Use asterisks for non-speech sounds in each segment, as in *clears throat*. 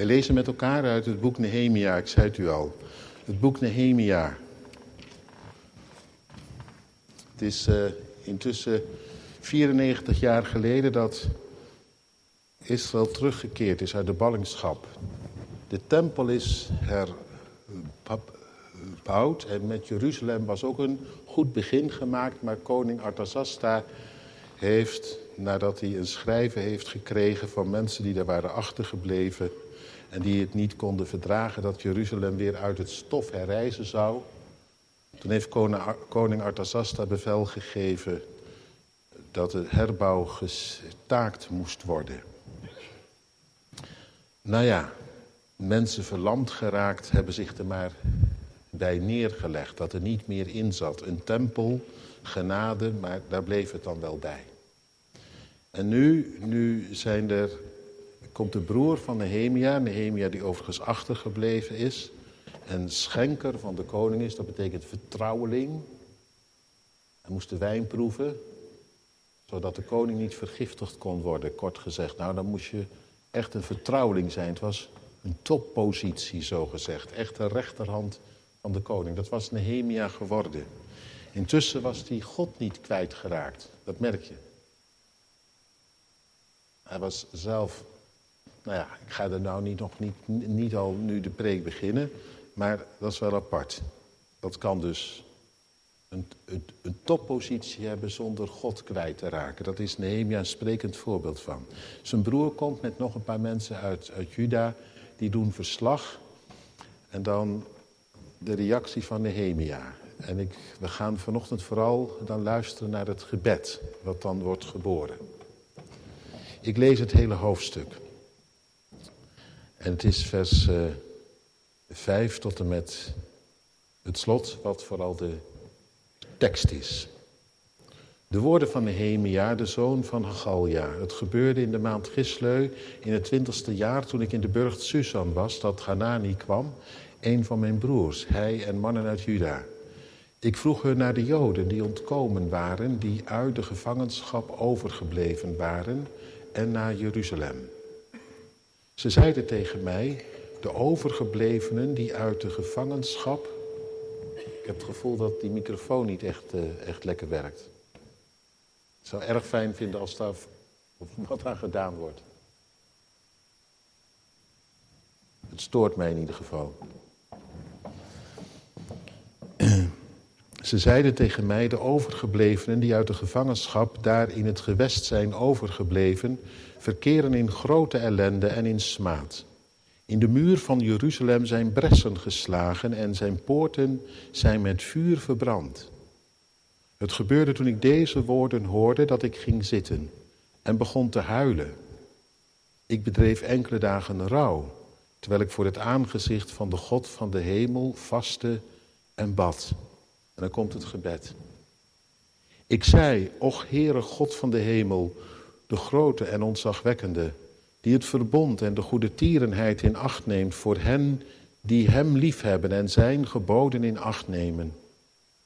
Wij lezen met elkaar uit het boek Nehemia, ik zei het u al. Het boek Nehemia. Het is uh, intussen 94 jaar geleden dat Israël teruggekeerd is uit de ballingschap. De tempel is herbouwd en met Jeruzalem was ook een goed begin gemaakt, maar koning Artasasta heeft, nadat hij een schrijven heeft gekregen van mensen die daar waren achtergebleven en die het niet konden verdragen dat Jeruzalem weer uit het stof herrijzen zou, toen heeft koning Artasasta bevel gegeven dat de herbouw gestaakt moest worden. Nou ja, mensen verlamd geraakt hebben zich er maar bij neergelegd. Dat er niet meer in zat. Een tempel, genade, maar daar bleef het dan wel bij. En nu, nu zijn er, komt de broer van Nehemia, Nehemia die overigens achtergebleven is, en schenker van de koning is, dat betekent vertrouweling. Hij moest de wijn proeven, zodat de koning niet vergiftigd kon worden, kort gezegd. Nou, dan moest je echt een vertrouweling zijn. Het was een toppositie, zo gezegd. Echt de rechterhand van de koning. Dat was Nehemia geworden. Intussen was hij God niet kwijtgeraakt. Dat merk je. Hij was zelf, nou ja, ik ga er nou niet, nog niet, niet al nu de preek beginnen, maar dat is wel apart. Dat kan dus een, een, toppositie hebben zonder God kwijt te raken. Dat is Nehemia een sprekend voorbeeld van. Zijn broer komt met nog een paar mensen uit, uit Juda, die doen verslag. En dan de reactie van Nehemia. En ik, we gaan vanochtend vooral dan luisteren naar het gebed, wat dan wordt geboren. Ik lees het hele hoofdstuk. En het is vers uh, eh, 5 tot en met het slot, wat vooral de tekst is. De woorden van Nehemia, de zoon van Hagalja. Het gebeurde in de maand Gisleu in het twintigste jaar toen ik in de burcht Susan was, dat Hanani kwam, een van mijn broers, hij en mannen uit Juda. Ik vroeg hun naar de Joden die ontkomen waren, die uit de gevangenschap overgebleven waren en naar Jeruzalem. Ze zeiden tegen mij, de overgeblevenen die uit de gevangenschap ik heb het gevoel dat die microfoon niet echt, uh, echt lekker werkt. Ik zou erg fijn vinden als daar *laughs* wat aan gedaan wordt. Het stoort mij in ieder geval. Ze zeiden tegen mij, de overgeblevenen die uit de gevangenschap daar in het gewest zijn overgebleven, verkeren in grote ellende en in smaad. In de muur van Jeruzalem zijn bressen geslagen en zijn poorten zijn met vuur verbrand. Het gebeurde toen ik deze woorden hoorde dat ik ging zitten en begon te huilen. Ik bedreef enkele dagen rouw, terwijl ik voor het aangezicht van de God van de hemel vastte en bad. En dan komt het gebed. Ik zei, och Heere God van de hemel, de grote en ontzagwekkende, die het verbond en de goede tierenheid in acht neemt voor hen die hem liefhebben en zijn geboden in acht nemen.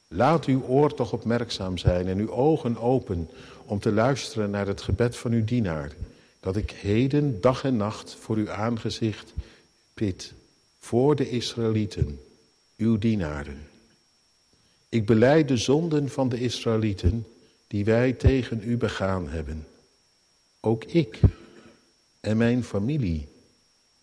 Laat uw oor toch opmerkzaam zijn en uw ogen open om te luisteren naar het gebed van uw dienaar, dat ik heden dag en nacht voor uw aangezicht pit, voor de Israëlieten, uw dienaren. Ik beleid de zonden van de Israëlieten die wij tegen u begaan hebben. Ook ik en mijn familie,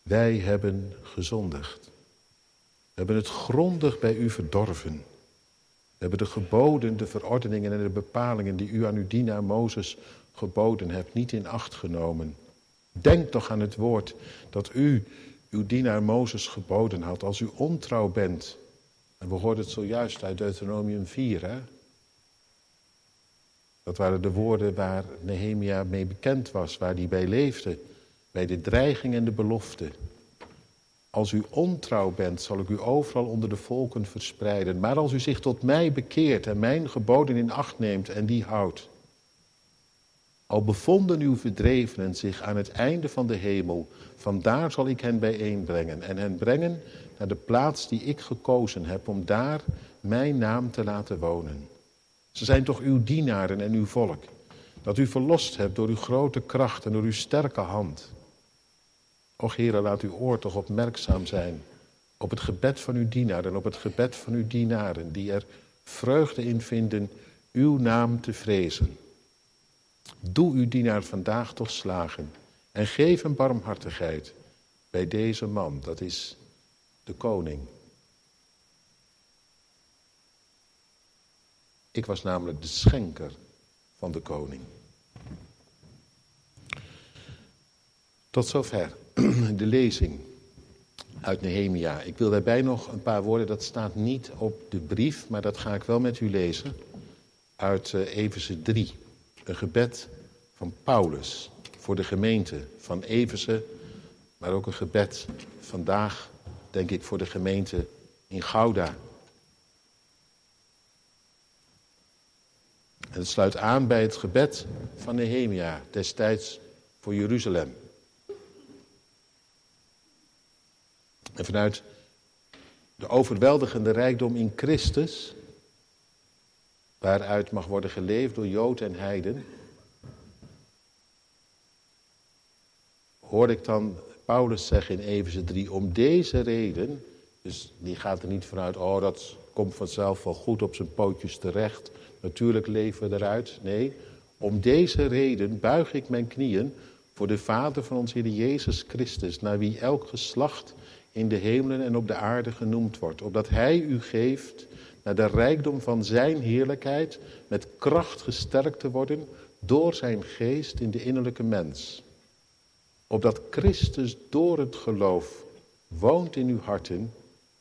wij hebben gezondigd. We hebben het grondig bij u verdorven. We hebben de geboden, de verordeningen en de bepalingen die u aan uw dienaar Mozes geboden hebt, niet in acht genomen. Denk toch aan het woord dat u uw dienaar Mozes geboden had. Als u ontrouw bent, en we hoorden het zojuist uit Deuteronomium 4, hè? Dat waren de woorden waar Nehemia mee bekend was, waar hij bij leefde bij de dreiging en de belofte. Als u ontrouw bent, zal ik u overal onder de volken verspreiden. Maar als u zich tot mij bekeert en mijn geboden in acht neemt en die houdt. Al bevonden uw verdrevenen zich aan het einde van de hemel, vandaar zal ik hen bijeenbrengen en hen brengen naar de plaats die ik gekozen heb om daar mijn naam te laten wonen. Ze zijn toch uw dienaren en uw volk, dat u verlost hebt door uw grote kracht en door uw sterke hand. Och Heere, laat uw oor toch opmerkzaam zijn op het gebed van uw dienaar en op het gebed van uw dienaren, die er vreugde in vinden uw naam te vrezen. Doe uw dienaar vandaag toch slagen en geef hem barmhartigheid bij deze man, dat is de koning. Ik was namelijk de schenker van de koning. Tot zover *clears throat* de lezing uit Nehemia. Ik wil daarbij nog een paar woorden, dat staat niet op de brief, maar dat ga ik wel met u lezen. Uit Efeze 3. Een gebed van Paulus voor de gemeente van Efeze, maar ook een gebed vandaag, denk ik, voor de gemeente in Gouda. En het sluit aan bij het gebed van Nehemia destijds voor Jeruzalem. En vanuit de overweldigende rijkdom in Christus, waaruit mag worden geleefd door Jood en Heiden, hoor ik dan Paulus zeggen in Efeze 3, om deze reden, dus die gaat er niet vanuit, oh dat komt vanzelf wel goed op zijn pootjes terecht, natuurlijk leven we eruit. Nee, om deze reden buig ik mijn knieën voor de Vader van ons Heer Jezus Christus, naar wie elk geslacht in de hemelen en op de aarde genoemd wordt, opdat Hij u geeft naar de rijkdom van Zijn heerlijkheid met kracht gesterkt te worden door Zijn geest in de innerlijke mens. Opdat Christus door het geloof woont in uw harten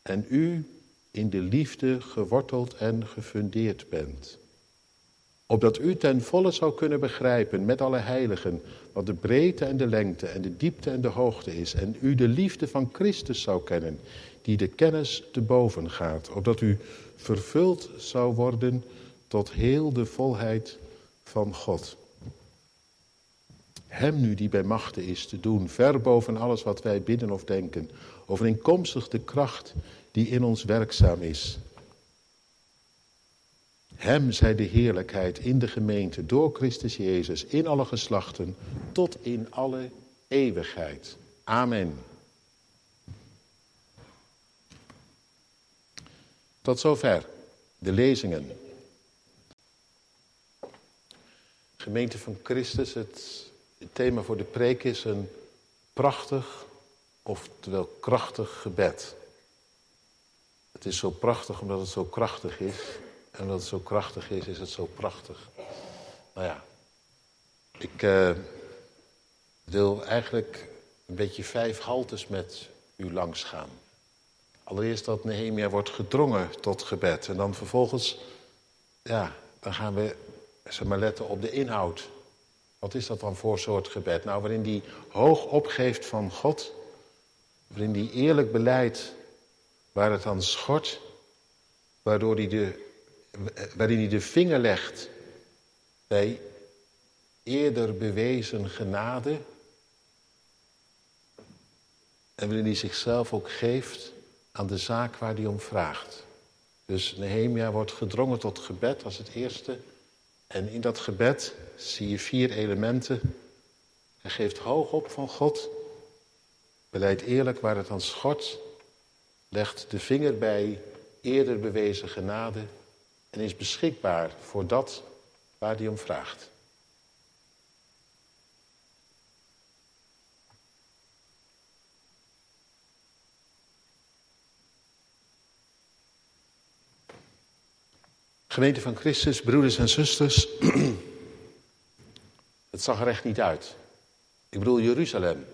en u in de liefde geworteld en gefundeerd bent opdat u ten volle zou kunnen begrijpen met alle heiligen wat de breedte en de lengte en de diepte en de hoogte is en u de liefde van Christus zou kennen, die de kennis te boven gaat, opdat u vervuld zou worden tot heel de volheid van God. Hem nu die bij machten is te doen, ver boven alles wat wij bidden of denken, overeenkomstig de kracht die in ons werkzaam is. Hem zij de heerlijkheid in de gemeente door Christus Jezus in alle geslachten tot in alle eeuwigheid. Amen. Tot zover de lezingen. Gemeente van Christus, het thema voor de preek is een prachtig, oftewel krachtig gebed. Het is zo prachtig omdat het zo krachtig is. En omdat het zo krachtig is, is het zo prachtig. Nou ja, ik uh, wil eigenlijk een beetje vijf haltes met u langs gaan. Allereerst dat Nehemia wordt gedrongen tot gebed. En dan vervolgens, ja, dan gaan we zeg maar, letten op de inhoud. Wat is dat dan voor soort gebed? Nou, waarin die hoog opgeeft van God. Waarin die eerlijk beleidt waar het aan schort. Waardoor hij de waarin hij de vinger legt bij eerder bewezen genade. En waarin hij zichzelf ook geeft aan de zaak waar hij om vraagt. Dus Nehemia wordt gedrongen tot gebed als het eerste. En in dat gebed zie je vier elementen. Hij geeft hoog op van God. Beleidt eerlijk waar het aan schort. Legt de vinger bij eerder bewezen genade en is beschikbaar voor dat waar hij om vraagt. Gemeente van Christus, broeders en zusters, *clears throat* het zag er echt niet uit. Ik bedoel Jeruzalem.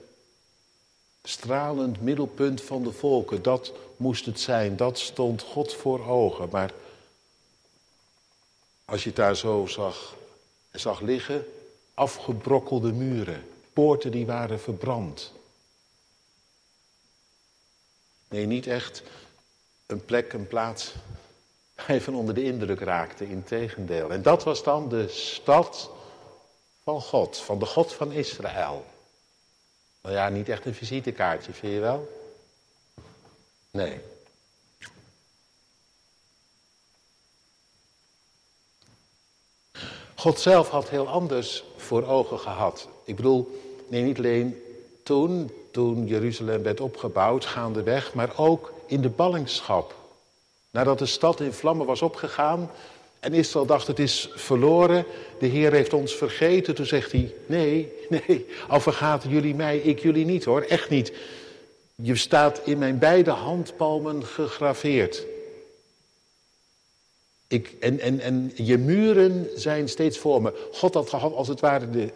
Stralend middelpunt van de volken, dat moest het zijn, dat stond God voor ogen. Maar als je het daar zo zag, zag liggen, afgebrokkelde muren, poorten die waren verbrand. Nee, niet echt een plek, een plaats waar je van onder de indruk raakte, integendeel. En dat was dan de stad van God, van de God van Israël. Nou ja, niet echt een visitekaartje, vind je wel? Nee. God zelf had heel anders voor ogen gehad. Ik bedoel, nee, niet alleen toen, toen Jeruzalem werd opgebouwd, gaandeweg, maar ook in de ballingschap. Nadat de stad in vlammen was opgegaan en Israël dacht het is verloren, de Heer heeft ons vergeten. Toen zegt hij, nee, nee, al vergaten jullie mij, ik jullie niet hoor, echt niet. Je staat in mijn beide handpalmen gegraveerd. Ik, en, en, en je muren zijn steeds voor me. God had gehad als het ware de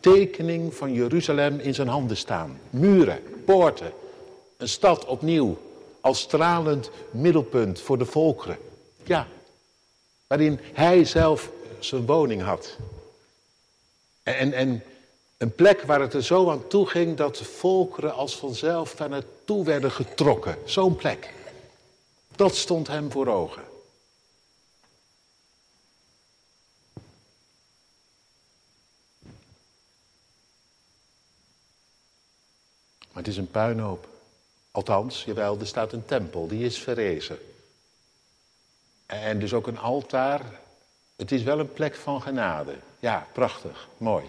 tekening van Jeruzalem in zijn handen staan. Muren, poorten, een stad opnieuw als stralend middelpunt voor de volkeren. Ja, waarin hij zelf zijn woning had. En, en een plek waar het er zo aan toe ging dat de volkeren als vanzelf daar naartoe werden getrokken. Zo'n plek. Dat stond hem voor ogen. Maar het is een puinhoop. Althans, jawel, er staat een tempel, die is verrezen. En dus ook een altaar. Het is wel een plek van genade. Ja, prachtig, mooi.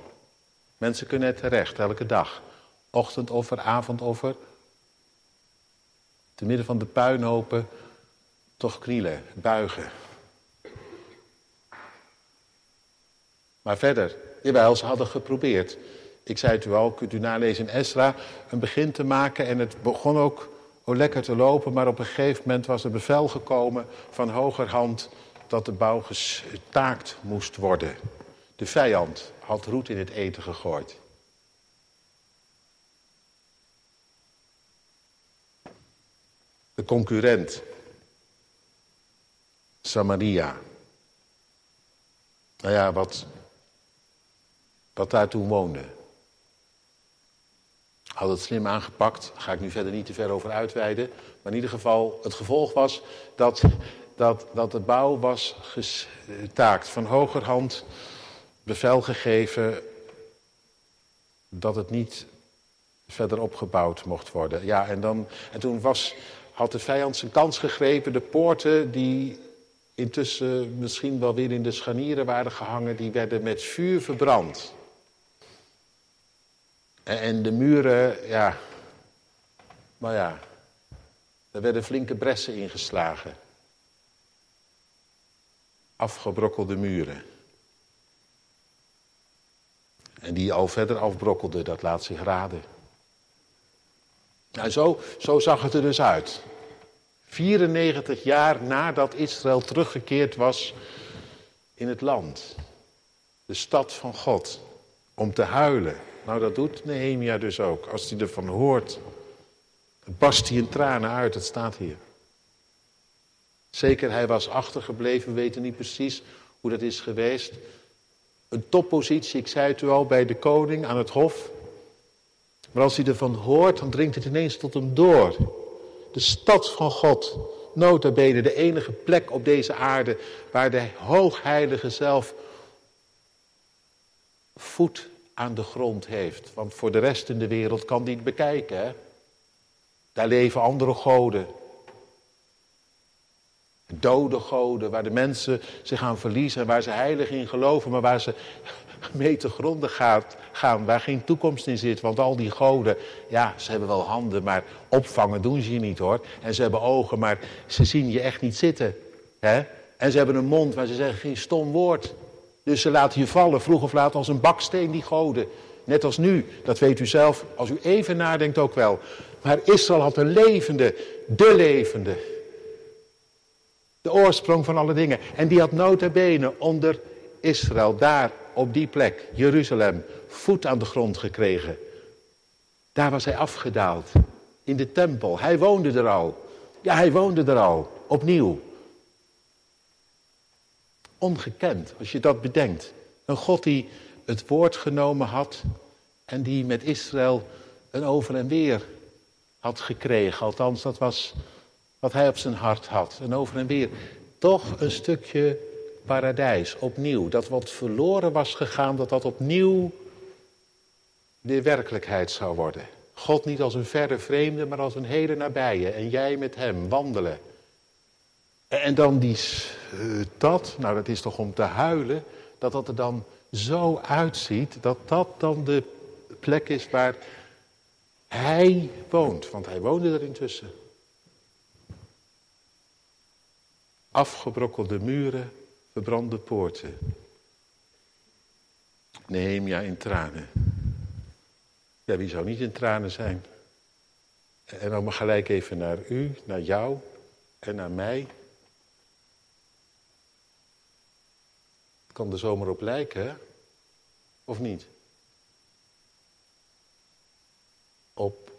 Mensen kunnen het terecht, elke dag. Ochtendoffer, avondoffer. Te midden van de puinhopen toch knielen, buigen. Maar verder, jawel, ze hadden geprobeerd ik zei het u al, kunt u nalezen in Esra, een begin te maken. En het begon ook lekker te lopen, maar op een gegeven moment was er bevel gekomen van hogerhand dat de bouw gestaakt moest worden. De vijand had roet in het eten gegooid. De concurrent, Samaria. Nou ja, wat, wat daar toen woonde had het slim aangepakt. Daar ga ik nu verder niet te ver over uitweiden. Maar in ieder geval, het gevolg was dat, dat, dat de bouw was gestaakt. Van hogerhand bevel gegeven dat het niet verder opgebouwd mocht worden. Ja, en, dan, en toen was, had de vijand zijn kans gegrepen. De poorten die intussen misschien wel weer in de scharnieren waren gehangen... die werden met vuur verbrand. En de muren, ja, maar ja, er werden flinke bressen ingeslagen. Afgebrokkelde muren. En die al verder afbrokkelden, dat laat zich raden. Nou, zo, zo zag het er dus uit. 94 jaar nadat Israël teruggekeerd was in het land. De stad van God. Om te huilen nou, dat doet Nehemia dus ook. Als hij ervan hoort, barst hij in tranen uit. Het staat hier. Zeker, hij was achtergebleven. We weten niet precies hoe dat is geweest. Een toppositie, ik zei het u al, bij de koning aan het hof. Maar als hij ervan hoort, dan dringt het ineens tot hem door. De stad van God, nota bene, de enige plek op deze aarde waar de hoogheilige zelf voet aan de grond heeft. Want voor de rest in de wereld kan die het bekijken. Hè? Daar leven andere goden. Dode goden, waar de mensen zich aan verliezen en waar ze heilig in geloven, maar waar ze *laughs* mee te gronden gaat, gaan, waar geen toekomst in zit. Want al die goden, ja, ze hebben wel handen, maar opvangen doen ze je niet hoor. En ze hebben ogen, maar ze zien je echt niet zitten. Hè? En ze hebben een mond, maar ze zeggen geen stom woord. Dus ze laten je vallen, vroeg of laat, als een baksteen die goden. Net als nu, dat weet u zelf, als u even nadenkt ook wel. Maar Israël had een levende, de levende. De oorsprong van alle dingen. En die had nota bene onder Israël, daar op die plek, Jeruzalem, voet aan de grond gekregen. Daar was hij afgedaald, in de tempel. Hij woonde er al. Ja, hij woonde er al, opnieuw. Ongekend, als je dat bedenkt. Een God die het woord genomen had en die met Israël een over en weer had gekregen. Althans, dat was wat hij op zijn hart had. Een over en weer. Toch een stukje paradijs, opnieuw. Dat wat verloren was gegaan, dat dat opnieuw de werkelijkheid zou worden. God niet als een verre vreemde, maar als een hele nabije. En jij met hem wandelen. En dan die stad, nou dat is toch om te huilen, dat dat er dan zo uitziet, dat dat dan de plek is waar Hij woont, want hij woonde er intussen. Afgebrokkelde muren, verbrande poorten. Nehemia in tranen. Ja, wie zou niet in tranen zijn? En dan maar gelijk even naar u, naar jou en naar mij. Kan er zomaar op lijken? Of niet? Op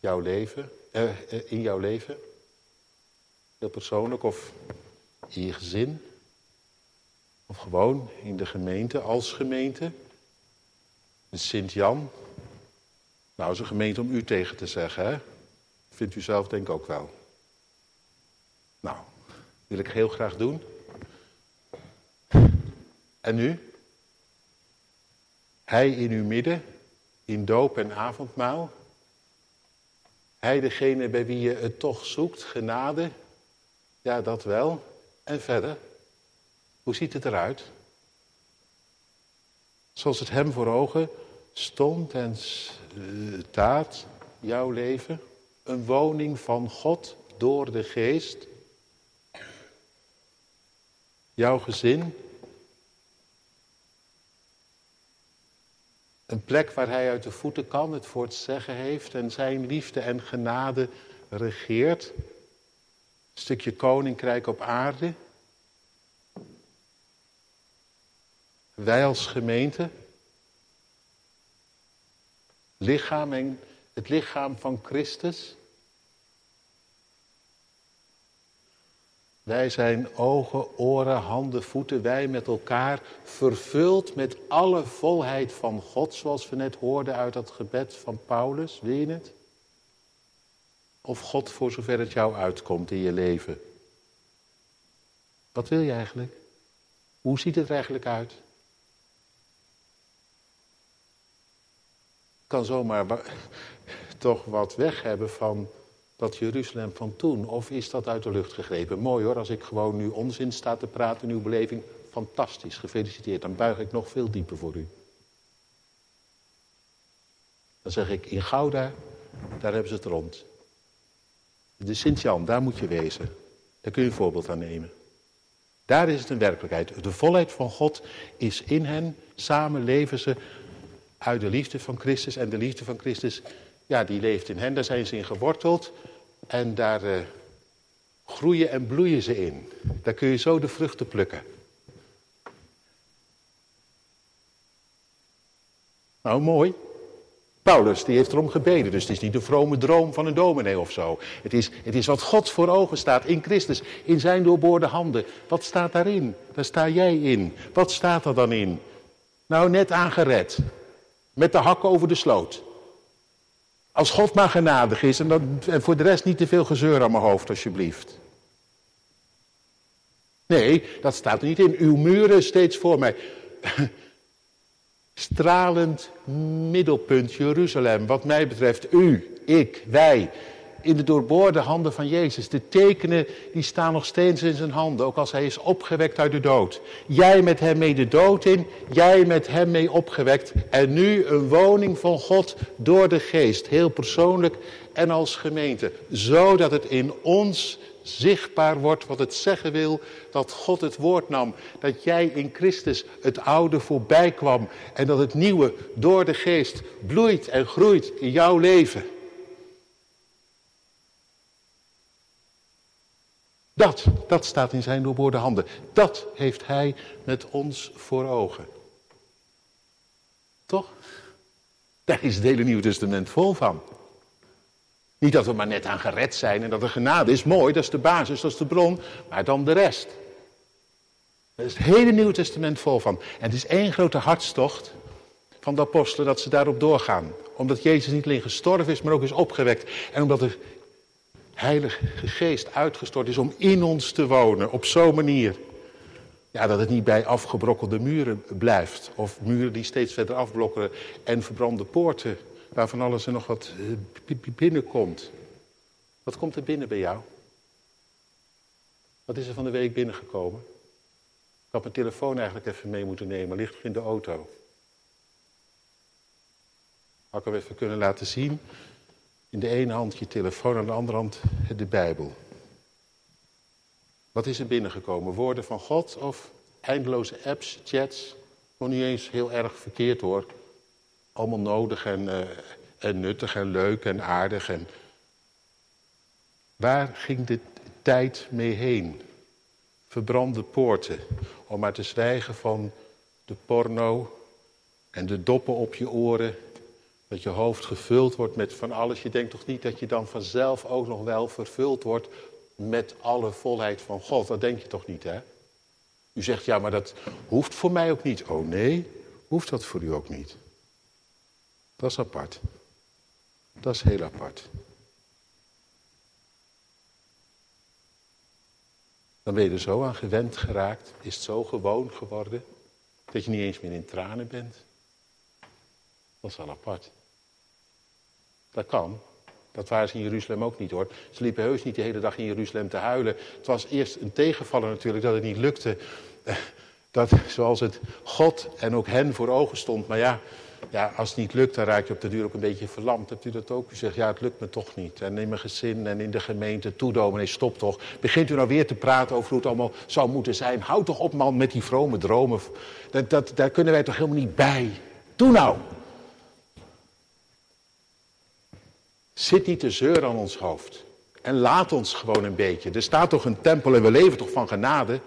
jouw leven, eh, eh, in jouw leven. Heel persoonlijk of in je gezin. Of gewoon in de gemeente, als gemeente. Sint-Jan. Nou, is een gemeente om u tegen te zeggen, hè? Vindt u zelf denk ik ook wel. Nou, wil ik heel graag doen. En nu? Hij in uw midden, in doop en avondmaal. Hij degene bij wie je het toch zoekt, genade. Ja, dat wel. En verder? Hoe ziet het eruit? Zoals het hem voor ogen stond en staat, jouw leven. Een woning van God door de geest. Jouw gezin. Een plek waar hij uit de voeten kan, het voor het zeggen heeft en zijn liefde en genade regeert. Een stukje koninkrijk op aarde. Wij als gemeente, lichaam en het lichaam van Christus. Wij zijn ogen, oren, handen, voeten, wij met elkaar, vervuld met alle volheid van God, zoals we net hoorden uit dat gebed van Paulus. Wil je het? Of God voor zover het jou uitkomt in je leven. Wat wil je eigenlijk? Hoe ziet het er eigenlijk uit? kan zomaar *laughs* toch wat weg hebben van dat Jeruzalem van toen? Of is dat uit de lucht gegrepen? Mooi hoor, als ik gewoon nu onzin sta te praten in uw beleving. Fantastisch, gefeliciteerd. Dan buig ik nog veel dieper voor u. Dan zeg ik, in Gouda, daar hebben ze het rond. De Sint-Jan, daar moet je wezen. Daar kun je een voorbeeld aan nemen. Daar is het een werkelijkheid. De volheid van God is in hen. Samen leven ze uit de liefde van Christus. En de liefde van Christus, ja, die leeft in hen. Daar zijn ze in geworteld. En daar uh, groeien en bloeien ze in. Daar kun je zo de vruchten plukken. Nou, mooi. Paulus, die heeft erom gebeden. Dus het is niet de vrome droom van een dominee of zo. Het is, het is wat God voor ogen staat in Christus, in zijn doorboorde handen. Wat staat daarin? Daar sta jij in. Wat staat er dan in? Nou, net aangered. Met de hakken over de sloot. Als God maar genadig is en, dan, en voor de rest niet te veel gezeur aan mijn hoofd, alsjeblieft. Nee, dat staat er niet in. Uw muren steeds voor mij. *laughs* Stralend middelpunt Jeruzalem, wat mij betreft. U, ik, wij in de doorboorde handen van Jezus. De tekenen die staan nog steeds in zijn handen, ook als hij is opgewekt uit de dood. Jij met hem mee de dood in, jij met hem mee opgewekt. En nu een woning van God door de geest, heel persoonlijk en als gemeente. Zodat het in ons zichtbaar wordt wat het zeggen wil dat God het woord nam. Dat jij in Christus het oude voorbij kwam en dat het nieuwe door de geest bloeit en groeit in jouw leven. Dat, dat staat in zijn doorboorde handen. Dat heeft hij met ons voor ogen. Toch? Daar is het hele Nieuwe Testament vol van. Niet dat we maar net aan gered zijn en dat de genade is mooi, dat is de basis, dat is de bron, maar dan de rest. Daar is het hele Nieuwe Testament vol van. En het is één grote hartstocht van de apostelen dat ze daarop doorgaan. Omdat Jezus niet alleen gestorven is, maar ook is opgewekt. En omdat er Heilige Geest uitgestort is om in ons te wonen op zo'n manier. Ja, dat het niet bij afgebrokkelde muren blijft. Of muren die steeds verder afblokkeren en verbrande poorten waarvan alles er nog wat eh, binnenkomt. Wat komt er binnen bij jou? Wat is er van de week binnengekomen? Ik had mijn telefoon eigenlijk even mee moeten nemen, ligt in de auto. Had ik hem even kunnen laten zien. In de ene hand je telefoon, aan de andere hand de Bijbel. Wat is er binnengekomen? Woorden van God of eindeloze apps, chats? Nog niet eens heel erg verkeerd hoor. Allemaal nodig en, uh, en nuttig en leuk en aardig. En... Waar ging de tijd mee heen? Verbrande poorten. Om maar te zwijgen van de porno en de doppen op je oren. Dat je hoofd gevuld wordt met van alles. Je denkt toch niet dat je dan vanzelf ook nog wel vervuld wordt met alle volheid van God. Dat denk je toch niet, hè? U zegt, ja, maar dat hoeft voor mij ook niet. Oh nee, hoeft dat voor u ook niet. Dat is apart. Dat is heel apart. Dan ben je er zo aan gewend geraakt, is het zo gewoon geworden, dat je niet eens meer in tranen bent. Dat is wel apart. Dat kan. Dat waren ze in Jeruzalem ook niet hoor. Ze liepen heus niet de hele dag in Jeruzalem te huilen. Het was eerst een tegenvaller natuurlijk dat het niet lukte. Eh, dat zoals het God en ook hen voor ogen stond. Maar ja, ja, als het niet lukt, dan raak je op de duur ook een beetje verlamd. Hebt u dat ook? U zegt, ja, het lukt me toch niet. En in mijn gezin en in de gemeente, toe dominee, stop toch. Begint u nou weer te praten over hoe het allemaal zou moeten zijn. Houd toch op, man, met die vrome dromen. Dat, dat, daar kunnen wij toch helemaal niet bij. Doe nou. Zit niet te zeuren aan ons hoofd. En laat ons gewoon een beetje. Er staat toch een tempel en we leven toch van genade.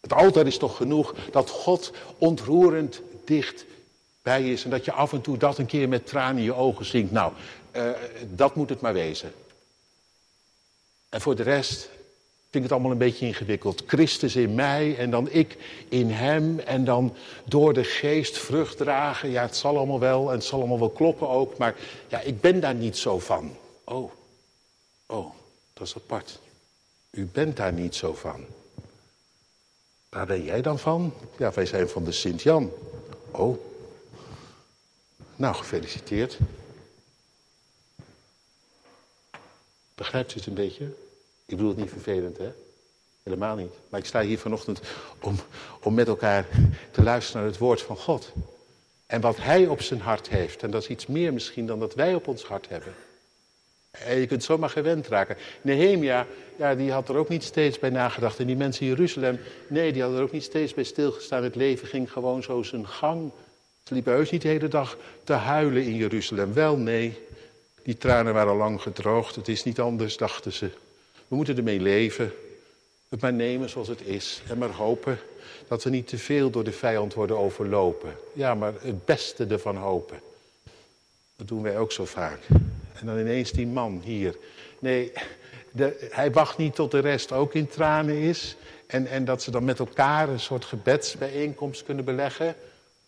Het altaar is toch genoeg dat God ontroerend dicht bij is. En dat je af en toe dat een keer met tranen in je ogen zingt. Nou, uh, dat moet het maar wezen. En voor de rest, vind het allemaal een beetje ingewikkeld. Christus in mij en dan ik in hem en dan door de geest vrucht dragen. Ja, het zal allemaal wel en het zal allemaal wel kloppen ook, maar ja, ik ben daar niet zo van. Oh, oh, dat is apart. U bent daar niet zo van. Waar ben jij dan van? Ja, wij zijn van de Sint-Jan. Oh, nou gefeliciteerd. Begrijpt u het een beetje? Ik bedoel het niet vervelend, hè? Helemaal niet. Maar ik sta hier vanochtend om, om met elkaar te luisteren naar het woord van God. En wat hij op zijn hart heeft. En dat is iets meer misschien dan dat wij op ons hart hebben. En je kunt zomaar gewend raken. Nehemia, ja, die had er ook niet steeds bij nagedacht. En die mensen in Jeruzalem, nee, die hadden er ook niet steeds bij stilgestaan. Het leven ging gewoon zo zijn gang. Ze liepen heus niet de hele dag te huilen in Jeruzalem. Wel, nee, die tranen waren al lang gedroogd. Het is niet anders, dachten ze. We moeten ermee leven. Het maar nemen zoals het is. En maar hopen dat we niet te veel door de vijand worden overlopen. Ja, maar het beste ervan hopen. Dat doen wij ook zo vaak. En dan ineens die man hier. Nee, de, hij wacht niet tot de rest ook in tranen is. En, en dat ze dan met elkaar een soort gebedsbijeenkomst kunnen beleggen.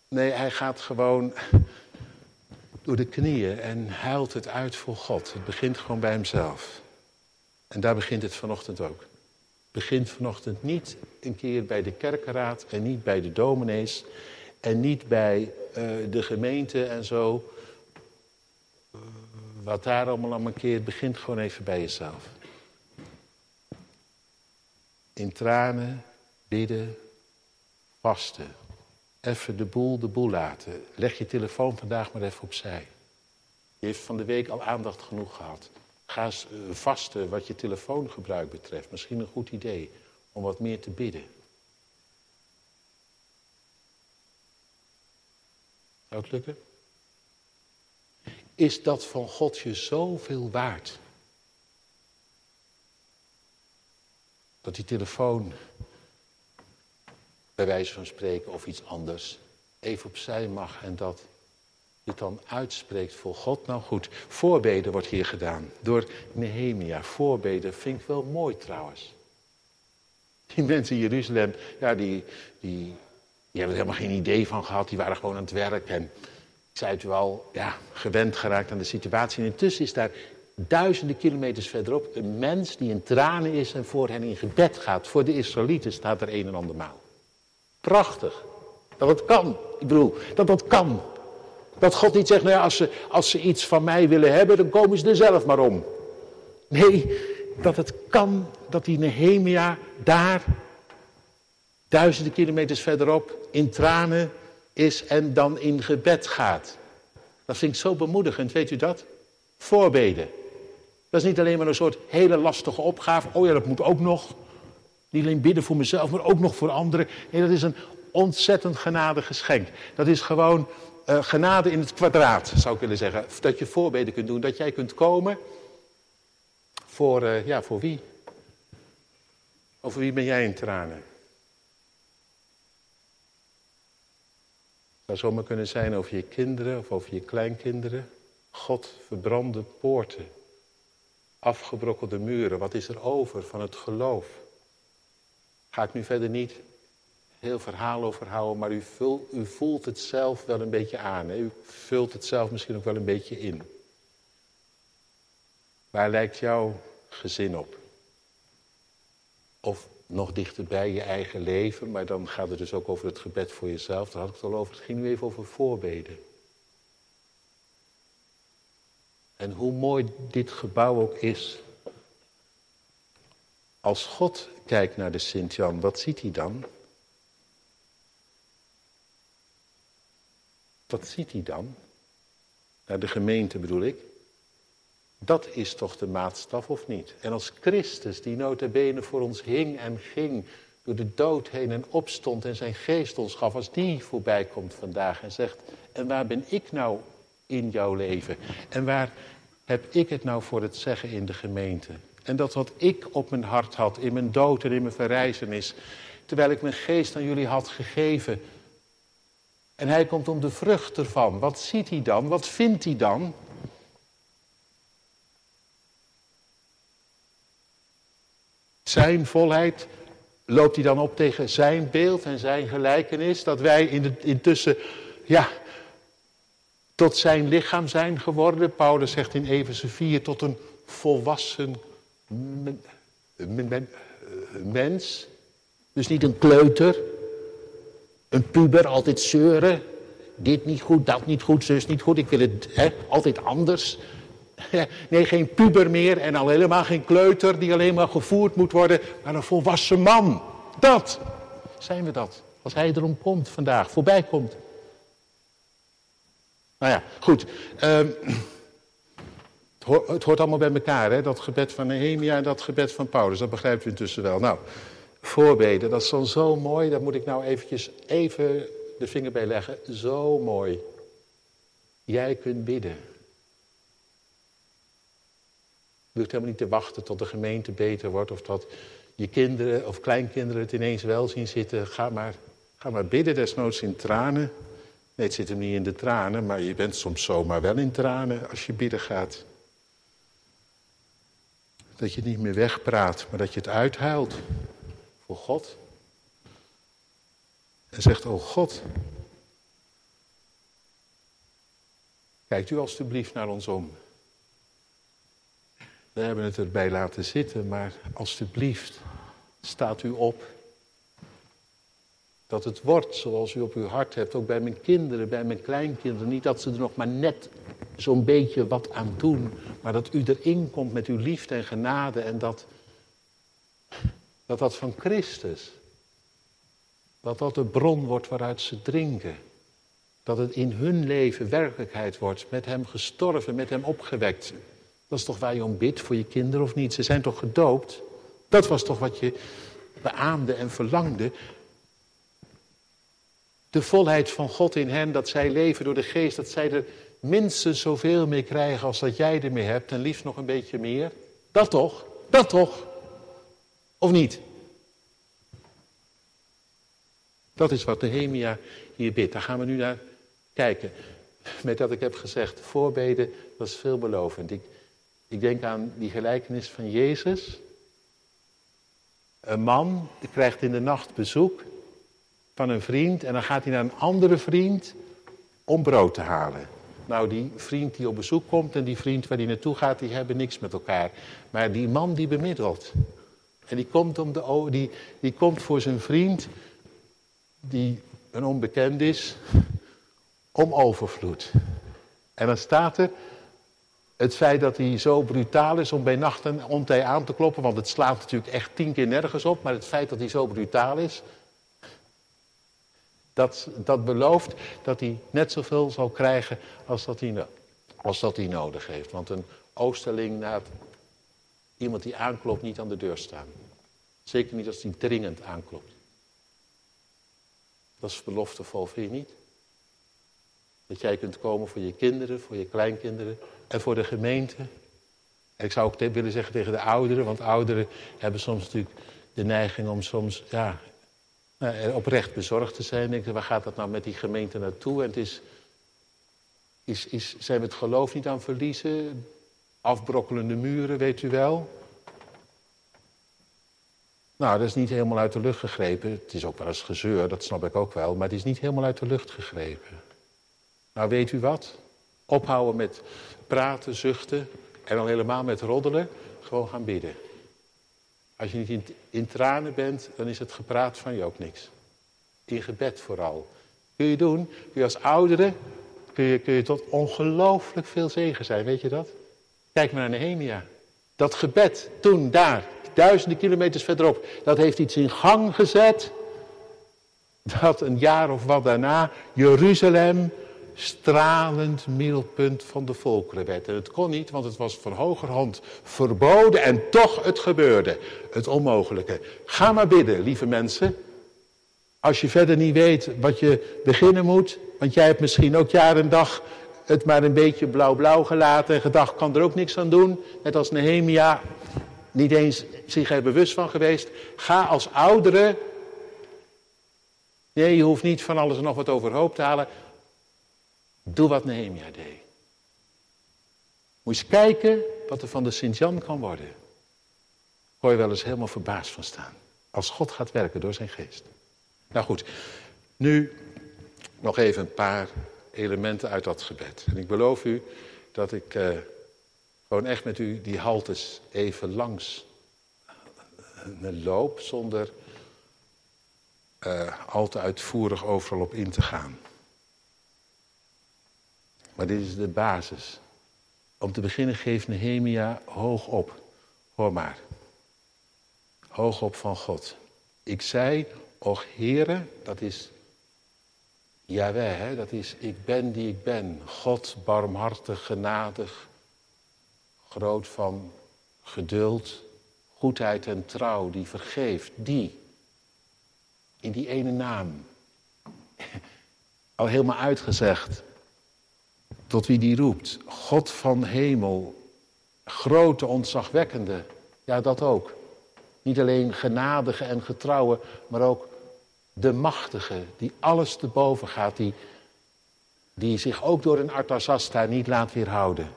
Nee, hij gaat gewoon door de knieën en huilt het uit voor God. Het begint gewoon bij hemzelf. En daar begint het vanochtend ook. Begint vanochtend niet een keer bij de kerkenraad en niet bij de dominees en niet bij uh, de gemeente en zo. Wat daar allemaal aan keer, begint gewoon even bij jezelf. In tranen, bidden, vasten. Even de boel de boel laten. Leg je telefoon vandaag maar even opzij. Je heeft van de week al aandacht genoeg gehad. Ga eh, vasten wat je telefoongebruik betreft. Misschien een goed idee om wat meer te bidden. Zou het lukken? Is dat van God je zoveel waard? Dat die telefoon, bij wijze van spreken of iets anders, even opzij mag en dat het dan uitspreekt voor God. Nou goed, voorbeden wordt hier gedaan door Nehemia. Voorbeden vind ik wel mooi trouwens. Die mensen in Jeruzalem, ja, die, die, die hebben er helemaal geen idee van gehad. Die waren gewoon aan het werk en zei het al, ja, gewend geraakt aan de situatie. En intussen is daar duizenden kilometers verderop een mens die in tranen is en voor hen in gebed gaat. Voor de Israëlieten staat er een en ander maal. Prachtig. Dat het kan. Ik bedoel, dat dat kan. Dat God niet zegt, nou ja, als ze, als ze iets van mij willen hebben, dan komen ze er zelf maar om. Nee, dat het kan dat die Nehemia daar, duizenden kilometers verderop, in tranen is en dan in gebed gaat. Dat vind ik zo bemoedigend, weet u dat? Voorbeden. Dat is niet alleen maar een soort hele lastige opgave. Oh ja, dat moet ook nog. Niet alleen bidden voor mezelf, maar ook nog voor anderen. Nee, dat is een ontzettend genade geschenk. Dat is gewoon uh, genade in het kwadraat, zou ik willen zeggen. Dat je voorbeden kunt doen, dat jij kunt komen. Voor, uh, ja, voor wie? Over wie ben jij in tranen? Het zou zomaar kunnen zijn over je kinderen of over je kleinkinderen. God verbrande poorten, afgebrokkelde muren. Wat is er over van het geloof? Ga ik nu verder niet heel verhaal over houden, maar u, u voelt het zelf wel een beetje aan. Hè? U vult het zelf misschien ook wel een beetje in. Waar lijkt jouw gezin op? Of nog dichterbij je eigen leven, maar dan gaat het dus ook over het gebed voor jezelf. Daar had ik het al over. Het ging nu even over voorbeden. En hoe mooi dit gebouw ook is. Als God kijkt naar de Sint-Jan, wat ziet hij dan? Wat ziet hij dan? Naar de gemeente bedoel ik. Dat is toch de maatstaf of niet? En als Christus, die notabene voor ons hing en ging, door de dood heen en opstond en zijn geest ons gaf, als die voorbij komt vandaag en zegt, en waar ben ik nou in jouw leven? En waar heb ik het nou voor het zeggen in de gemeente? En dat wat ik op mijn hart had, in mijn dood en in mijn verrijzenis, terwijl ik mijn geest aan jullie had gegeven. En hij komt om de vrucht ervan. Wat ziet hij dan? Wat vindt hij dan? Zijn volheid, loopt hij dan op tegen zijn beeld en zijn gelijkenis? Dat wij in de, intussen, ja, tot zijn lichaam zijn geworden. Paulus zegt in Efeze 4, tot een volwassen mens. Dus niet een kleuter, een puber, altijd zeuren. Dit niet goed, dat niet goed, zus niet goed, ik wil het hè, altijd anders. Nee, geen puber meer en al helemaal geen kleuter die alleen maar gevoerd moet worden, maar een volwassen man. Dat zijn we dat. Als hij erom komt vandaag, voorbij komt. Nou ja, goed. Het, hoort, het, hoort, allemaal bij elkaar, hè? dat gebed van Nehemia en dat gebed van Paulus. Dat begrijpt u intussen wel. Nou, voorbeden, dat is dan zo mooi. Daar moet ik nou eventjes even de vinger bij leggen. Zo mooi. Jij kunt bidden. Je hoeft helemaal niet te wachten tot de gemeente beter wordt of dat je kinderen of kleinkinderen het ineens wel zien zitten. Ga maar, ga maar bidden, desnoods in tranen. Nee, het zit hem niet in de tranen, maar je bent soms zomaar wel in tranen als je bidden gaat. Dat je het niet meer wegpraat, maar dat je het uithuilt voor God. En zegt, oh God, kijkt u alstublieft naar ons om. We hebben het erbij laten zitten, maar alstublieft, staat u op. Dat het wordt zoals u op uw hart hebt, ook bij mijn kinderen, bij mijn kleinkinderen. Niet dat ze er nog maar net zo'n beetje wat aan doen, maar dat u erin komt met uw liefde en genade en dat dat, dat van Christus, dat dat de bron wordt waaruit ze drinken. Dat het in hun leven werkelijkheid wordt, met hem gestorven, met hem opgewekt. Dat is toch waar je om bidt voor je kinderen of niet? Ze zijn toch gedoopt? Dat was toch wat je beaamde en verlangde. De volheid van God in hen, dat zij leven door de geest, dat zij er minstens zoveel mee krijgen als dat jij ermee hebt en liefst nog een beetje meer. Dat toch? Dat toch? Of niet? Dat is wat Nehemia hier bidt. Daar gaan we nu naar kijken. Met dat ik heb gezegd, voorbeden, is veelbelovend. Ik, ik denk aan die gelijkenis van Jezus. Een man krijgt in de nacht bezoek van een vriend en dan gaat hij naar een andere vriend om brood te halen. Nou, die vriend die op bezoek komt en die vriend waar hij naartoe gaat, die hebben niks met elkaar. Maar die man die bemiddelt. En die komt, om de, die, die komt voor zijn vriend, die een onbekend is, om overvloed. En dan staat er, het feit dat hij zo brutaal is om bij nacht en ontij aan te kloppen, want het slaat natuurlijk echt tien keer nergens op, maar het feit dat hij zo brutaal is, Dat, dat belooft dat hij net zoveel zal krijgen als dat hij, als dat hij nodig heeft. Want een oosterling laat iemand die aanklopt niet aan de deur staan. Zeker niet als hij dringend aanklopt. Dat is beloftevol, vind je niet? Dat jij kunt komen voor je kinderen, voor je kleinkinderen en voor de gemeente. En ik zou ook willen zeggen tegen de ouderen, want ouderen hebben soms natuurlijk de neiging om soms ja, nou, oprecht bezorgd te zijn. Waar gaat dat nou met die gemeente naartoe? En het is, is, is, zijn we het geloof niet aan verliezen? Afbrokkelende muren, weet u wel. Nou, dat is niet helemaal uit de lucht gegrepen. Het is ook wel eens gezeur, dat snap ik ook wel. Maar het is niet helemaal uit de lucht gegrepen. Nou, weet u wat? Ophouden met praten, zuchten en dan helemaal met roddelen. Gewoon gaan bidden. Als je niet in, in tranen bent, dan is het gepraat van je ook niks. In gebed vooral. Kun je doen, kun je als ouderen, kun je, kun je tot ongelooflijk veel zegen zijn, weet je dat? Kijk maar naar Nehemia. Dat gebed, toen, daar, duizenden kilometers verderop, dat heeft iets in gang gezet. Dat een jaar of wat daarna Jeruzalem stralend middelpunt van de volkeren werd. En het kon niet, want het was van hogerhand verboden en toch het gebeurde. Het onmogelijke. Ga maar bidden, lieve mensen. Als je verder niet weet wat je beginnen moet, want jij hebt misschien ook jaar en dag het maar een beetje blauw-blauw gelaten en gedacht, kan er ook niks aan doen. Net als Nehemia niet eens zich er bewust van geweest. Ga als oudere. Nee, je hoeft niet van alles en nog wat overhoop te halen. Doe wat Nehemia deed. Moet eens kijken wat er van de Sint-Jan kan worden. Hoor je wel eens helemaal verbaasd van staan. Als God gaat werken door zijn geest. Nou goed, nu nog even een paar elementen uit dat gebed. En ik beloof u dat ik eh, gewoon echt met u die haltes even langs uh, loop zonder uh, al te uitvoerig overal op in te gaan. Maar dit is de basis. Om te beginnen geeft Nehemia hoog op. Hoor maar. Hoog op van God. Ik zei, och Heere, dat is Jawel, hè, dat is ik ben die ik ben. God, barmhartig, genadig, groot van geduld, goedheid en trouw, die vergeeft, die. In die ene naam. *laughs* Al helemaal uitgezegd tot wie die roept. God van hemel, grote, ontzagwekkende. Ja, dat ook. Niet alleen genadige en getrouwe, maar ook de machtige, die alles te boven gaat, die, die zich ook door een Artasasta niet laat weerhouden.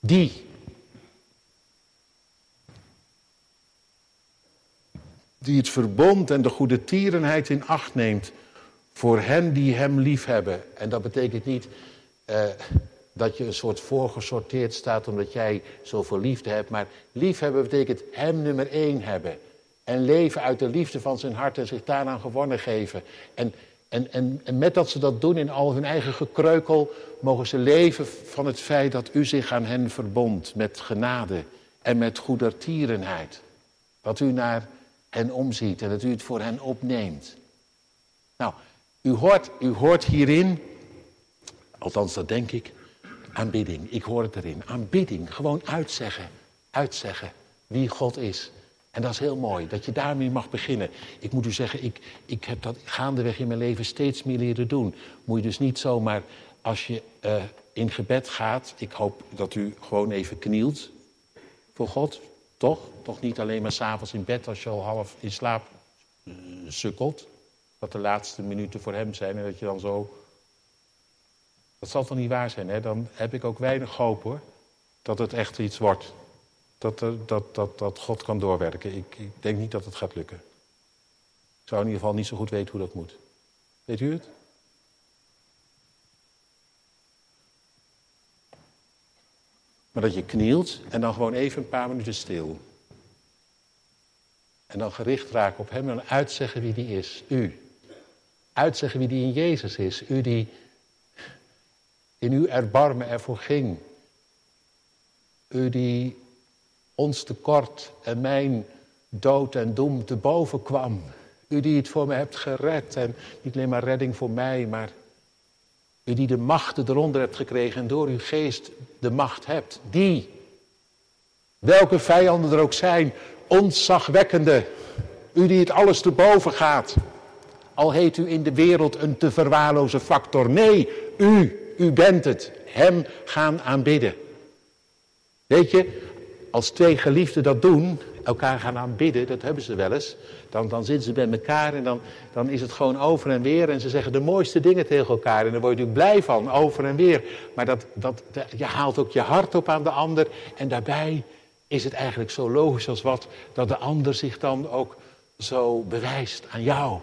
Die. Die het verbond en de goede tierenheid in acht neemt voor hen die hem lief hebben. En dat betekent niet uh, dat je een soort voorgesorteerd staat omdat jij zoveel liefde hebt. Maar liefhebben betekent hem nummer één hebben. En leven uit de liefde van zijn hart en zich daaraan gewonnen geven. En, en, en, en met dat ze dat doen in al hun eigen gekreukel, mogen ze leven van het feit dat u zich aan hen verbond met genade en met goedertierenheid. Dat u naar hen omziet en dat u het voor hen opneemt. Nou, u hoort, u hoort hierin Althans, dat denk ik. Aanbidding. Ik hoor het erin. Aanbidding. Gewoon uitzeggen. Uitzeggen wie God is. En dat is heel mooi, dat je daarmee mag beginnen. Ik moet u zeggen, ik, ik heb dat gaandeweg in mijn leven steeds meer leren doen. Moet je dus niet zomaar, als je uh, in gebed gaat... ik hoop dat u gewoon even knielt voor God. Toch? Toch niet alleen maar s'avonds in bed als je al half in slaap uh, sukkelt. Dat de laatste minuten voor hem zijn en dat je dan zo dat zal toch niet waar zijn, hè? Dan heb ik ook weinig hoop, hoor. Dat het echt iets wordt. Dat, dat, dat, dat God kan doorwerken. Ik, ik denk niet dat het gaat lukken. Ik zou in ieder geval niet zo goed weten hoe dat moet. Weet u het? Maar dat je knielt en dan gewoon even een paar minuten stil. En dan gericht raken op hem en uitzeggen wie die is. U. Uitzeggen wie die in Jezus is. U die in uw erbarmen ervoor ging. U die ons tekort en mijn dood en doem te boven kwam. U die het voor me hebt gered. En niet alleen maar redding voor mij, maar u die de machten eronder hebt gekregen en door uw geest de macht hebt. Die, welke vijanden er ook zijn, ontzagwekkende. U die het alles te boven gaat. Al heet u in de wereld een te verwaarloze factor. Nee, u, u bent het. Hem gaan aanbidden. Weet je, als twee geliefden dat doen, elkaar gaan aanbidden, dat hebben ze wel eens. Dan, dan zitten ze bij elkaar en dan, dan is het gewoon over en weer. En ze zeggen de mooiste dingen tegen elkaar. En daar word je blij van, over en weer. Maar dat, dat, je haalt ook je hart op aan de ander. En daarbij is het eigenlijk zo logisch als wat dat de ander zich dan ook zo bewijst aan jou.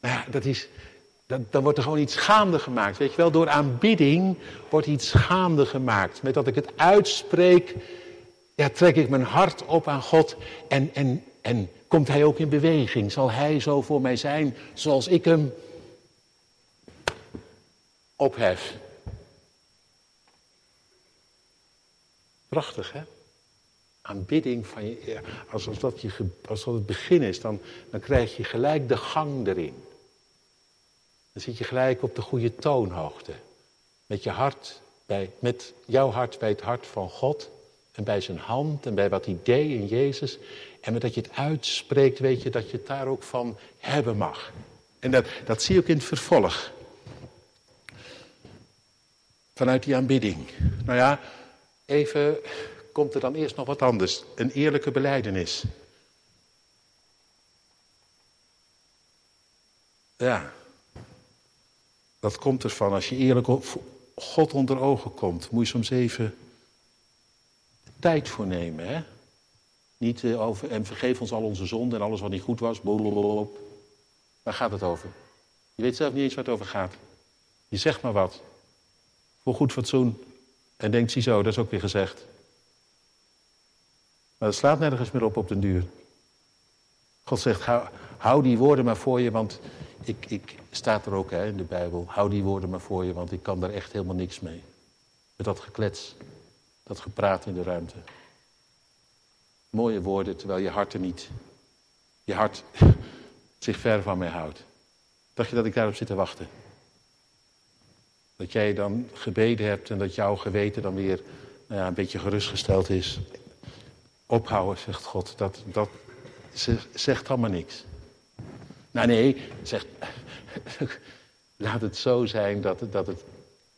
Nou ja, dat is, dan, wordt er gewoon iets gaande gemaakt. Weet je wel, door aanbidding wordt iets gaande gemaakt. Met dat ik het uitspreek, ja, trek ik mijn hart op aan God. En, en, en komt Hij ook in beweging? Zal Hij zo voor mij zijn zoals ik Hem ophef? Prachtig, hè? Aanbidding van je, als, als, dat je, als dat het begin is, dan, dan krijg je gelijk de gang erin. Dan zit je gelijk op de goede toonhoogte. Met je hart, bij, met jouw hart bij het hart van God. En bij zijn hand en bij wat hij deed in Jezus. En met dat je het uitspreekt, weet je dat je het daar ook van hebben mag. En dat, dat zie je ook in het vervolg. Vanuit die aanbidding. Nou ja, even komt er dan eerst nog wat anders. Een eerlijke beleidenis. Ja, dat komt ervan. Als je eerlijk God onder ogen komt, moet je soms even tijd voor nemen. Hè? Niet uh, over, en vergeef ons al onze zonden en alles wat niet goed was. Blablabla. Waar gaat het over? Je weet zelf niet eens waar het over gaat. Je zegt maar wat. Voor goed fatsoen. En denkt, ziezo, dat is ook weer gezegd. Maar dat slaat nergens meer op op den duur. God zegt, hou, hou die woorden maar voor je, want ik, ik, staat er ook hè, in de Bijbel, hou die woorden maar voor je, want ik kan daar echt helemaal niks mee. Met dat geklets, dat gepraat in de ruimte. Mooie woorden, terwijl je hart er niet, je hart *laughs* zich ver van mij houdt. Dacht je dat ik daarop zit te wachten? Dat jij dan gebeden hebt en dat jouw geweten dan weer nou ja, een beetje gerustgesteld is. Ophouden, zegt God, dat, dat zegt allemaal niks. Nou nee, zegt, *laughs* laat het zo zijn dat, dat, het,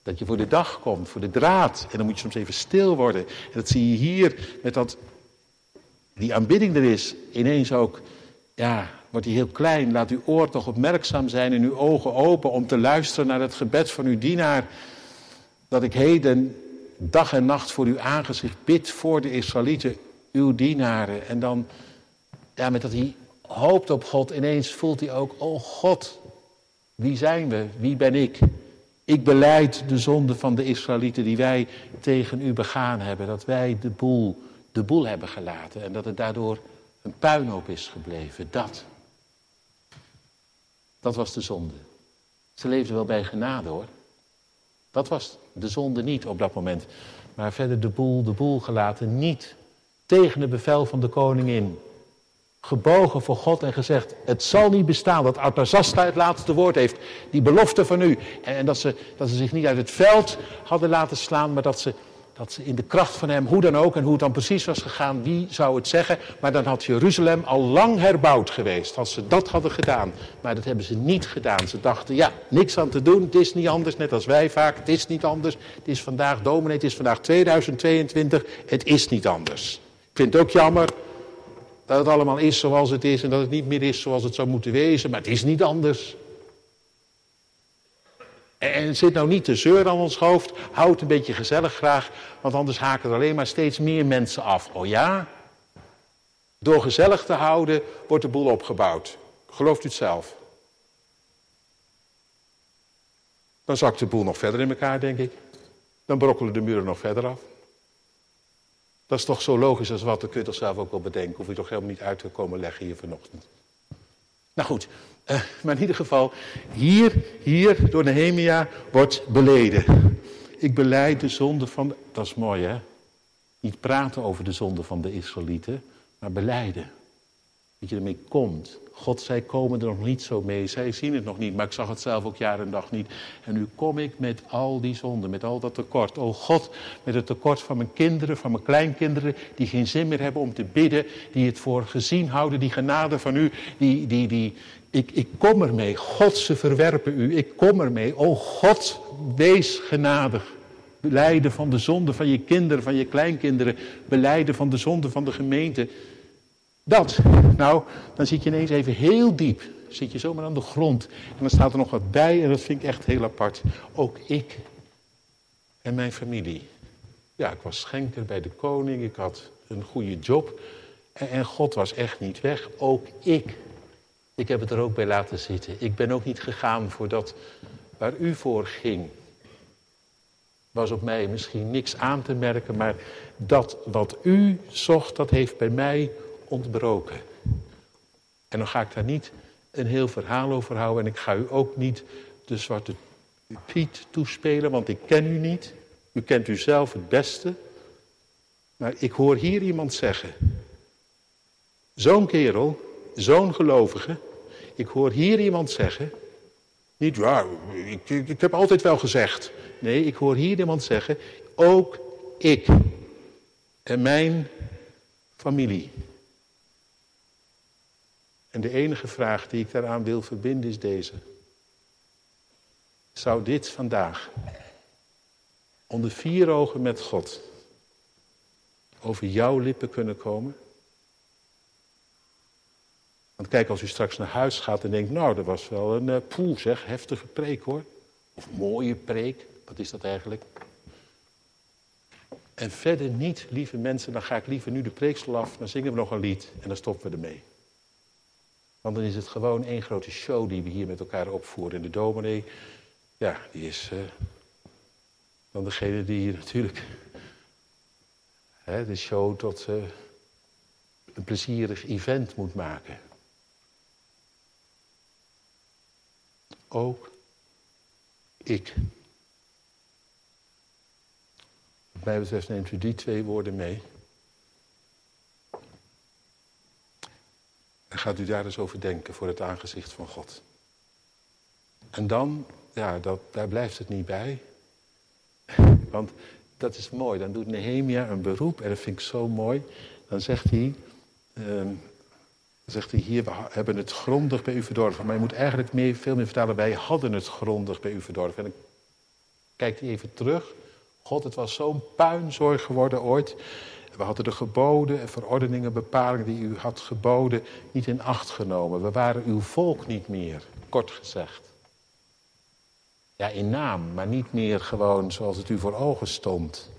dat je voor de dag komt, voor de draad. En dan moet je soms even stil worden. En dat zie je hier met dat, die aanbidding er is, ineens ook, ja, wordt die heel klein. Laat uw oor toch opmerkzaam zijn en uw ogen open om te luisteren naar het gebed van uw dienaar. Dat ik heden dag en nacht voor uw aangezicht bid voor de Israëlieten, uw dienaren. En dan, ja, met dat hij hoopt op God, ineens voelt hij ook, oh God, wie zijn we? Wie ben ik? Ik beleid de zonde van de Israëlieten die wij tegen u begaan hebben. Dat wij de boel, de boel hebben gelaten en dat het daardoor een puinhoop is gebleven. Dat. Dat was de zonde. Ze leefden wel bij genade hoor. Dat was de zonde niet op dat moment. Maar verder de boel, de boel gelaten, niet tegen het bevel van de koningin gebogen voor God en gezegd: Het zal niet bestaan dat Artazasta het laatste woord heeft. Die belofte van u. En, dat, ze, dat ze zich niet uit het veld hadden laten slaan, maar dat ze, dat ze in de kracht van hem, hoe dan ook en hoe het dan precies was gegaan, wie zou het zeggen. Maar dan had Jeruzalem al lang herbouwd geweest als ze dat hadden gedaan. Maar dat hebben ze niet gedaan. Ze dachten: Ja, niks aan te doen, het is niet anders, net als wij vaak. Het is niet anders. Het is vandaag dominee, het is vandaag 2022. Het is niet anders. Ik vind het ook jammer dat het allemaal is zoals het is en dat het niet meer is zoals het zou moeten wezen, maar het is niet anders. En zit nou niet te zeuren aan ons hoofd, houd een beetje gezellig graag, want anders haken er alleen maar steeds meer mensen af. Oh ja? Door gezellig te houden wordt de boel opgebouwd. Gelooft u het zelf? Dan zakt de boel nog verder in elkaar, denk ik. Dan brokkelen de muren nog verder af. Dat is toch zo logisch als wat, dat kun je toch zelf ook wel bedenken. Hoef je toch helemaal niet uit te komen leggen hier vanochtend. Nou goed, uh, maar in ieder geval, hier, hier door Nehemia wordt beleden. Ik beleid de zonde van, dat is mooi hè. Niet praten over de zonde van de Israëlieten, maar beleiden. dat je ermee komt. God, zij komen er nog niet zo mee. Zij zien het nog niet, maar ik zag het zelf ook jaar en dag niet. En nu kom ik met al die zonden, met al dat tekort. O God, met het tekort van mijn kinderen, van mijn kleinkinderen, die geen zin meer hebben om te bidden, die het voor gezien houden, die genade van u, die, die, die, ik, ik kom ermee. God, ze verwerpen u. Ik kom ermee. O God, wees genadig. Beleiden van de zonde van je kinderen, van je kleinkinderen. Beleiden van de zonde van de gemeente. Dat. Nou, dan zit je ineens even heel diep. Zit je zomaar aan de grond. En dan staat er nog wat bij en dat vind ik echt heel apart. Ook ik en mijn familie. Ja, ik was schenker bij de koning. Ik had een goede job. En God was echt niet weg. Ook ik. Ik heb het er ook bij laten zitten. Ik ben ook niet gegaan voor dat waar u voor ging. Was op mij misschien niks aan te merken, maar dat wat u zocht, dat heeft bij mij ontbroken. En dan ga ik daar niet een heel verhaal over houden en ik ga u ook niet de zwarte Piet toespelen, want ik ken u niet. U kent u zelf het beste. Maar ik hoor hier iemand zeggen, zo'n kerel, zo'n gelovige, ik hoor hier iemand zeggen, niet waar, ik, ik heb altijd wel gezegd. Nee, ik hoor hier iemand zeggen, ook ik en mijn familie en de enige vraag die ik daaraan wil verbinden is deze. Zou dit vandaag onder vier ogen met God over jouw lippen kunnen komen? Want kijk, als u straks naar huis gaat en denkt, nou, dat was wel een uh, poel zeg, heftige preek hoor. Of mooie preek, wat is dat eigenlijk? En verder niet, lieve mensen, dan ga ik liever nu de preeksel af, dan zingen we nog een lied en dan stoppen we ermee. Want dan is het gewoon één grote show die we hier met elkaar opvoeren. En de dominee, ja, die is uh, dan degene die hier natuurlijk hè, de show tot uh, een plezierig event moet maken. Ook ik. Wat mij betreft neemt u die twee woorden mee. En gaat u daar eens over denken voor het aangezicht van God. En dan, ja, dat, daar blijft het niet bij. Want dat is mooi. Dan doet Nehemia een beroep en dat vind ik zo mooi. Dan zegt hij, uh, zegt hij hier, we hebben het grondig bij u verdorven. Maar je moet eigenlijk meer, veel meer vertalen, wij hadden het grondig bij u verdorven. En dan kijkt hij even terug. God, het was zo'n puinzorg geworden ooit. We hadden de geboden en verordeningen, bepalingen die u had geboden niet in acht genomen. We waren uw volk niet meer, kort gezegd. Ja, in naam, maar niet meer gewoon zoals het u voor ogen stond.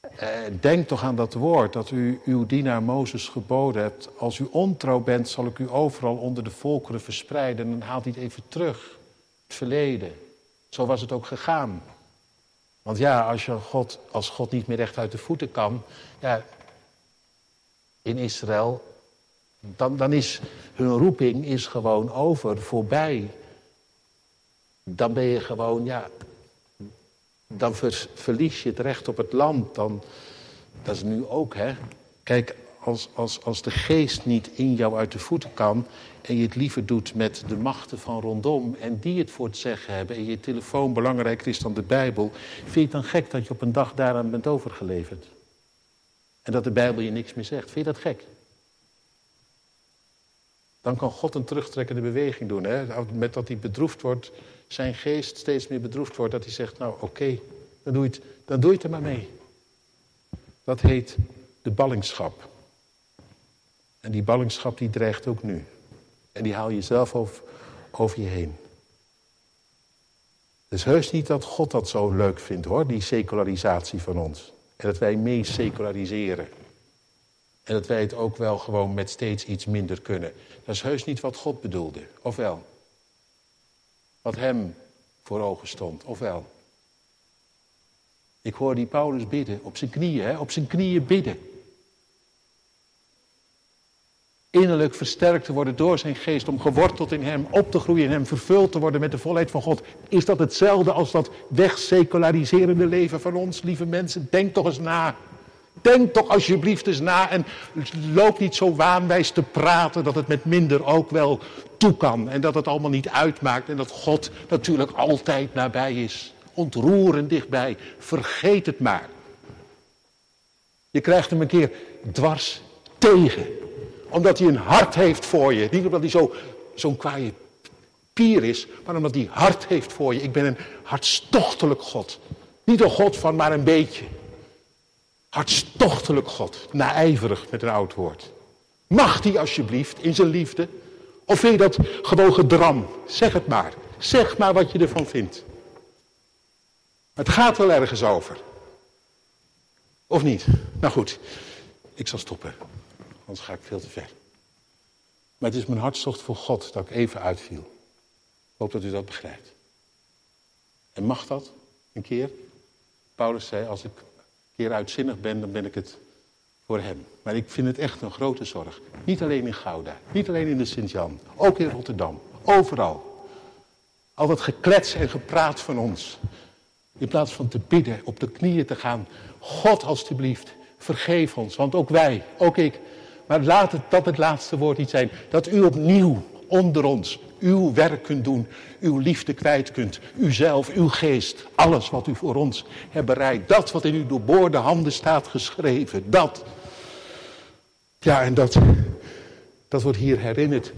Eh, denk toch aan dat woord dat u uw dienaar Mozes geboden hebt. Als u ontrouw bent, zal ik u overal onder de volkeren verspreiden. En haalt hij het even terug. Het verleden. Zo was het ook gegaan. Want ja, als, je God, als God niet meer recht uit de voeten kan, ja, in Israël, dan, dan is hun roeping is gewoon over, voorbij. Dan ben je gewoon, ja, dan verlies je het recht op het land. Dan, dat is nu ook, hè. Kijk, als, als, als de geest niet in jou uit de voeten kan en je het liever doet met de machten van rondom en die het voor het zeggen hebben en je telefoon belangrijker is dan de Bijbel, vind je het dan gek dat je op een dag daaraan bent overgeleverd? En dat de Bijbel je niks meer zegt. Vind je dat gek? Dan kan God een terugtrekkende beweging doen. Hè? Met dat hij bedroefd wordt, zijn geest steeds meer bedroefd wordt, dat hij zegt, nou oké, dan, doe je het, dan doe je het er maar mee. Dat heet de ballingschap. En die ballingschap die dreigt ook nu. En die haal je zelf over, je heen. Is heus niet dat God dat zo leuk vindt hoor, die secularisatie van ons. En dat wij mee seculariseren. En dat wij het ook wel gewoon met steeds iets minder kunnen. Dat is heus niet wat God bedoelde, of wel? Wat hem voor ogen stond, of wel? Ik hoor die Paulus bidden, op zijn knieën, hè? op zijn knieën bidden innerlijk versterkt te worden door zijn geest, om geworteld in hem, op te groeien in hem, vervuld te worden met de volheid van God. Is dat hetzelfde als dat wegseculariserende leven van ons, lieve mensen? Denk toch eens na. Denk toch alsjeblieft eens na en loop niet zo waanwijs te praten dat het met minder ook wel toe kan. En dat het allemaal niet uitmaakt en dat God natuurlijk altijd nabij is. Ontroerend dichtbij. Vergeet het maar. Je krijgt hem een keer dwars tegen. Omdat hij een hart heeft voor je. Niet omdat hij zo, zo'n kwaaie pier is, maar omdat hij hart heeft voor je. Ik ben een hartstochtelijk God. Niet een God van maar een beetje. Hartstochtelijk God, naijverig met een oud woord. Mag die alsjeblieft in zijn liefde? Of vind je dat gewoon gedram? Zeg het maar. Zeg maar wat je ervan vindt. Het gaat wel ergens over. Of niet? Nou goed, ik zal stoppen. Anders ga ik veel te ver. Maar het is mijn hartstocht voor God dat ik even uitviel. Ik hoop dat u dat begrijpt. En mag dat een keer? Paulus zei, als ik keer uitzinnig ben, dan ben ik het voor hem. Maar ik vind het echt een grote zorg. Niet alleen in Gouda, niet alleen in de Sint-Jan, ook in Rotterdam, overal. Al dat geklets en gepraat van ons. In plaats van te bidden, op de knieën te gaan. God alstublieft, vergeef ons, want ook wij, ook ik. Maar laat het dat het laatste woord niet zijn. Dat u opnieuw onder ons uw werk kunt doen, uw liefde kwijt kunt, uzelf, uw geest, alles wat u voor ons hebt bereid, dat wat in uw doorboorde handen staat geschreven, dat. Ja, en dat, dat wordt hier herinnerd.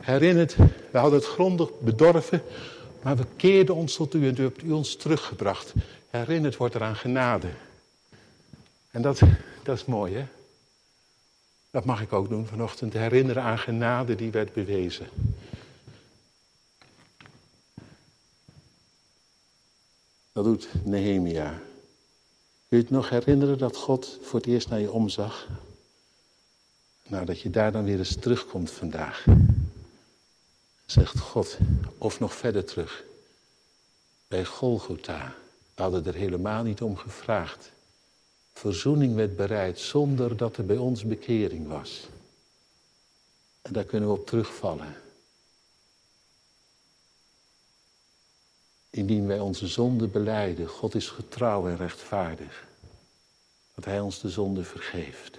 Herinnerd, we hadden het grondig bedorven, maar we keerden ons tot u en u hebt u ons teruggebracht. Herinnerd wordt er aan genade. En dat, dat is mooi, hè? Dat mag ik ook doen vanochtend, herinneren aan genade die werd bewezen. Dat doet Nehemia. Kun je het nog herinneren dat God voor het eerst naar je omzag? Nou, dat je daar dan weer eens terugkomt vandaag. Zegt God, of nog verder terug. Bij Golgotha. We hadden er helemaal niet om gevraagd. Verzoening werd bereid zonder dat er bij ons bekering was. En daar kunnen we op terugvallen. Indien wij onze zonde beleiden, God is getrouw en rechtvaardig. Dat Hij ons de zonde vergeeft.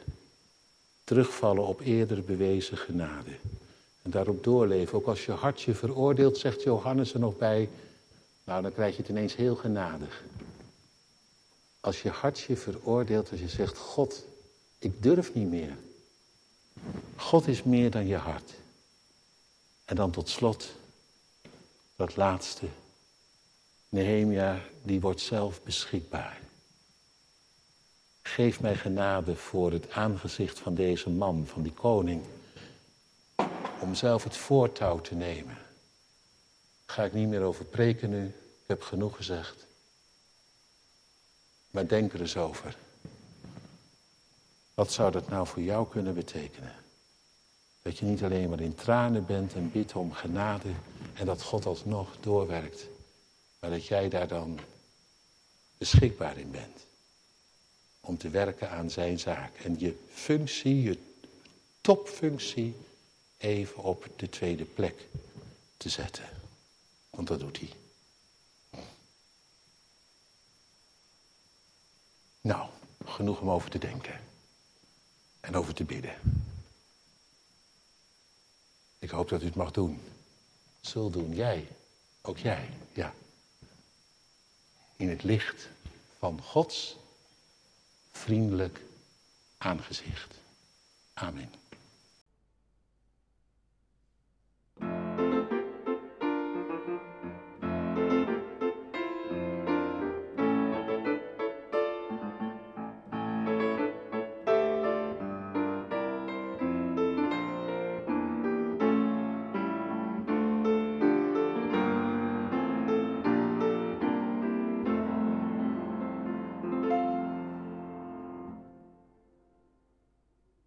Terugvallen op eerder bewezen genade. En daarop doorleven. Ook als je hart je veroordeelt, zegt Johannes er nog bij. Nou, dan krijg je het ineens heel genadig. Als je hart je veroordeelt, als je zegt, God, ik durf niet meer. God is meer dan je hart. En dan tot slot, dat laatste. Nehemia, die wordt zelf beschikbaar. Geef mij genade voor het aangezicht van deze man, van die koning, om zelf het voortouw te nemen. Daar ga ik niet meer over preken nu, ik heb genoeg gezegd. Maar denk er eens over. Wat zou dat nou voor jou kunnen betekenen? Dat je niet alleen maar in tranen bent en bidt om genade en dat God alsnog doorwerkt. Maar dat jij daar dan beschikbaar in bent. Om te werken aan zijn zaak. En je functie, je topfunctie, even op de tweede plek te zetten. Want dat doet hij. Nou, genoeg om over te denken. En over te bidden. Ik hoop dat u het mag doen. Zul doen. Jij. Ook jij. Ja in het licht van Gods vriendelijk aangezicht. Amen.